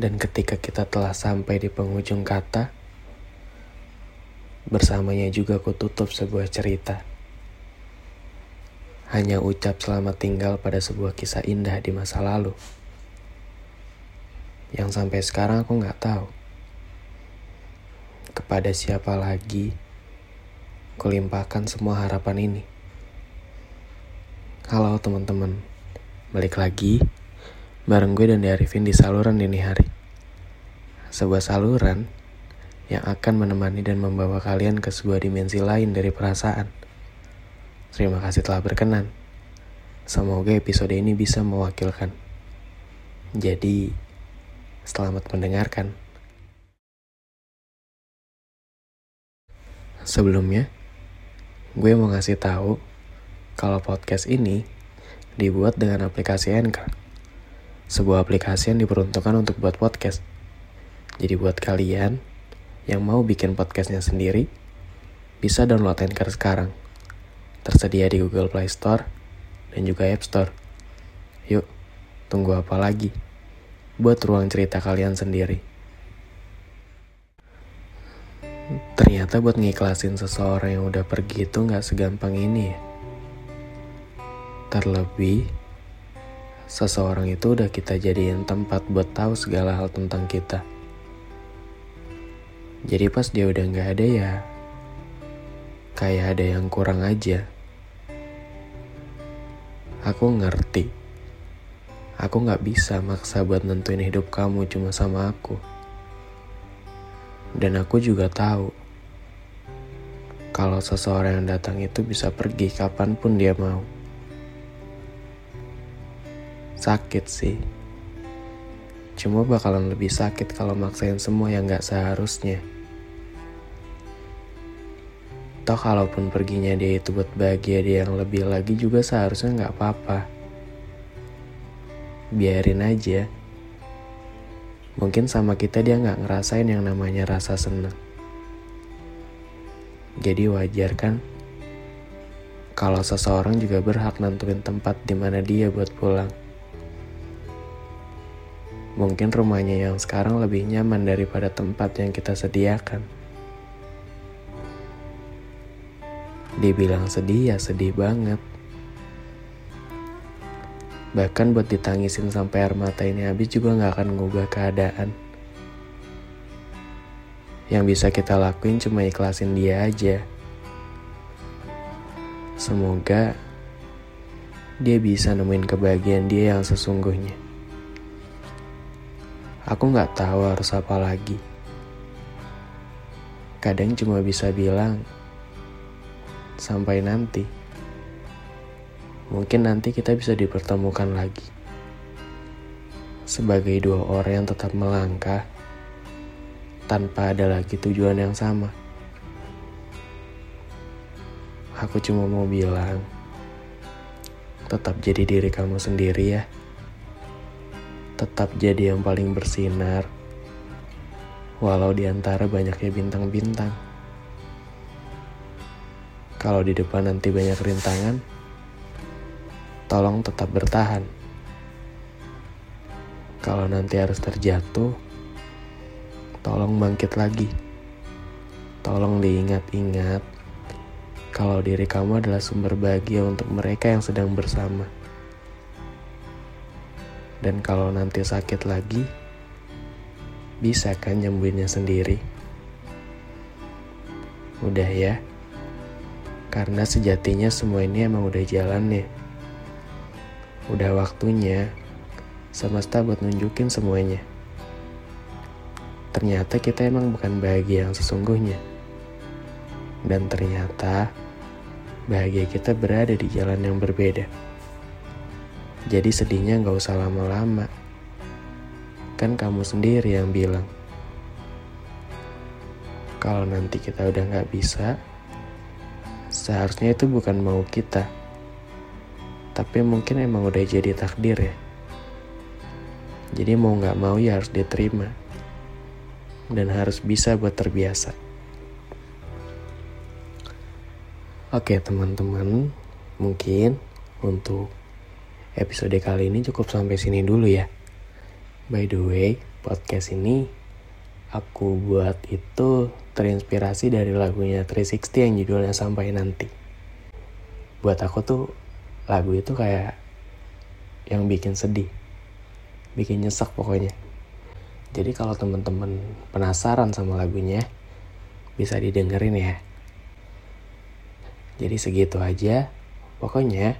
Dan ketika kita telah sampai di penghujung kata, bersamanya juga ku tutup sebuah cerita. Hanya ucap selamat tinggal pada sebuah kisah indah di masa lalu. Yang sampai sekarang aku nggak tahu. Kepada siapa lagi kulimpahkan semua harapan ini. Halo teman-teman, balik lagi bareng gue dan Arifin di saluran dini hari. Sebuah saluran yang akan menemani dan membawa kalian ke sebuah dimensi lain dari perasaan. Terima kasih telah berkenan. Semoga episode ini bisa mewakilkan. Jadi, selamat mendengarkan. Sebelumnya, gue mau ngasih tahu kalau podcast ini dibuat dengan aplikasi Anchor sebuah aplikasi yang diperuntukkan untuk buat podcast. Jadi buat kalian yang mau bikin podcastnya sendiri, bisa download Anchor sekarang. Tersedia di Google Play Store dan juga App Store. Yuk, tunggu apa lagi? Buat ruang cerita kalian sendiri. Ternyata buat ngiklasin seseorang yang udah pergi itu nggak segampang ini ya. Terlebih, seseorang itu udah kita jadiin tempat buat tahu segala hal tentang kita. Jadi pas dia udah nggak ada ya, kayak ada yang kurang aja. Aku ngerti. Aku nggak bisa maksa buat nentuin hidup kamu cuma sama aku. Dan aku juga tahu kalau seseorang yang datang itu bisa pergi kapan pun dia mau. Sakit sih. Cuma bakalan lebih sakit kalau maksain semua yang gak seharusnya. Toh kalaupun perginya dia itu buat bahagia dia yang lebih lagi juga seharusnya gak apa-apa. Biarin aja. Mungkin sama kita dia gak ngerasain yang namanya rasa senang. Jadi wajar kan? Kalau seseorang juga berhak nentuin tempat di mana dia buat pulang. Mungkin rumahnya yang sekarang lebih nyaman daripada tempat yang kita sediakan. Dibilang sedih ya sedih banget. Bahkan buat ditangisin sampai air mata ini habis juga gak akan ngubah keadaan. Yang bisa kita lakuin cuma ikhlasin dia aja. Semoga dia bisa nemuin kebahagiaan dia yang sesungguhnya. Aku nggak tahu harus apa lagi. Kadang cuma bisa bilang, sampai nanti. Mungkin nanti kita bisa dipertemukan lagi. Sebagai dua orang yang tetap melangkah, tanpa ada lagi tujuan yang sama. Aku cuma mau bilang, tetap jadi diri kamu sendiri ya tetap jadi yang paling bersinar, walau di antara banyaknya bintang-bintang. Kalau di depan nanti banyak rintangan, tolong tetap bertahan. Kalau nanti harus terjatuh, tolong bangkit lagi. Tolong diingat-ingat kalau diri kamu adalah sumber bahagia untuk mereka yang sedang bersama. Dan kalau nanti sakit lagi, bisa kan nyembuhinnya sendiri? Udah ya, karena sejatinya semua ini emang udah jalan nih. Udah waktunya semesta buat nunjukin semuanya. Ternyata kita emang bukan bahagia yang sesungguhnya. Dan ternyata bahagia kita berada di jalan yang berbeda. Jadi sedihnya nggak usah lama-lama. Kan kamu sendiri yang bilang. Kalau nanti kita udah nggak bisa, seharusnya itu bukan mau kita. Tapi mungkin emang udah jadi takdir ya. Jadi mau nggak mau ya harus diterima. Dan harus bisa buat terbiasa. Oke teman-teman, mungkin untuk episode kali ini cukup sampai sini dulu ya. By the way, podcast ini aku buat itu terinspirasi dari lagunya 360 yang judulnya Sampai Nanti. Buat aku tuh lagu itu kayak yang bikin sedih, bikin nyesek pokoknya. Jadi kalau teman-teman penasaran sama lagunya, bisa didengerin ya. Jadi segitu aja. Pokoknya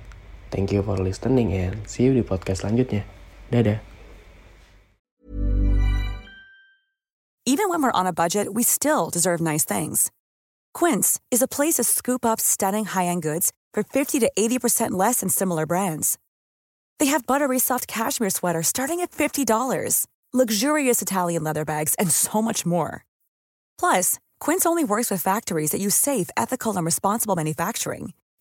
Thank you for listening and see you di podcast selanjutnya. Dadah. Even when we're on a budget, we still deserve nice things. Quince is a place to scoop up stunning high-end goods for 50 to 80% less than similar brands. They have buttery soft cashmere sweaters starting at $50, luxurious Italian leather bags, and so much more. Plus, Quince only works with factories that use safe, ethical, and responsible manufacturing.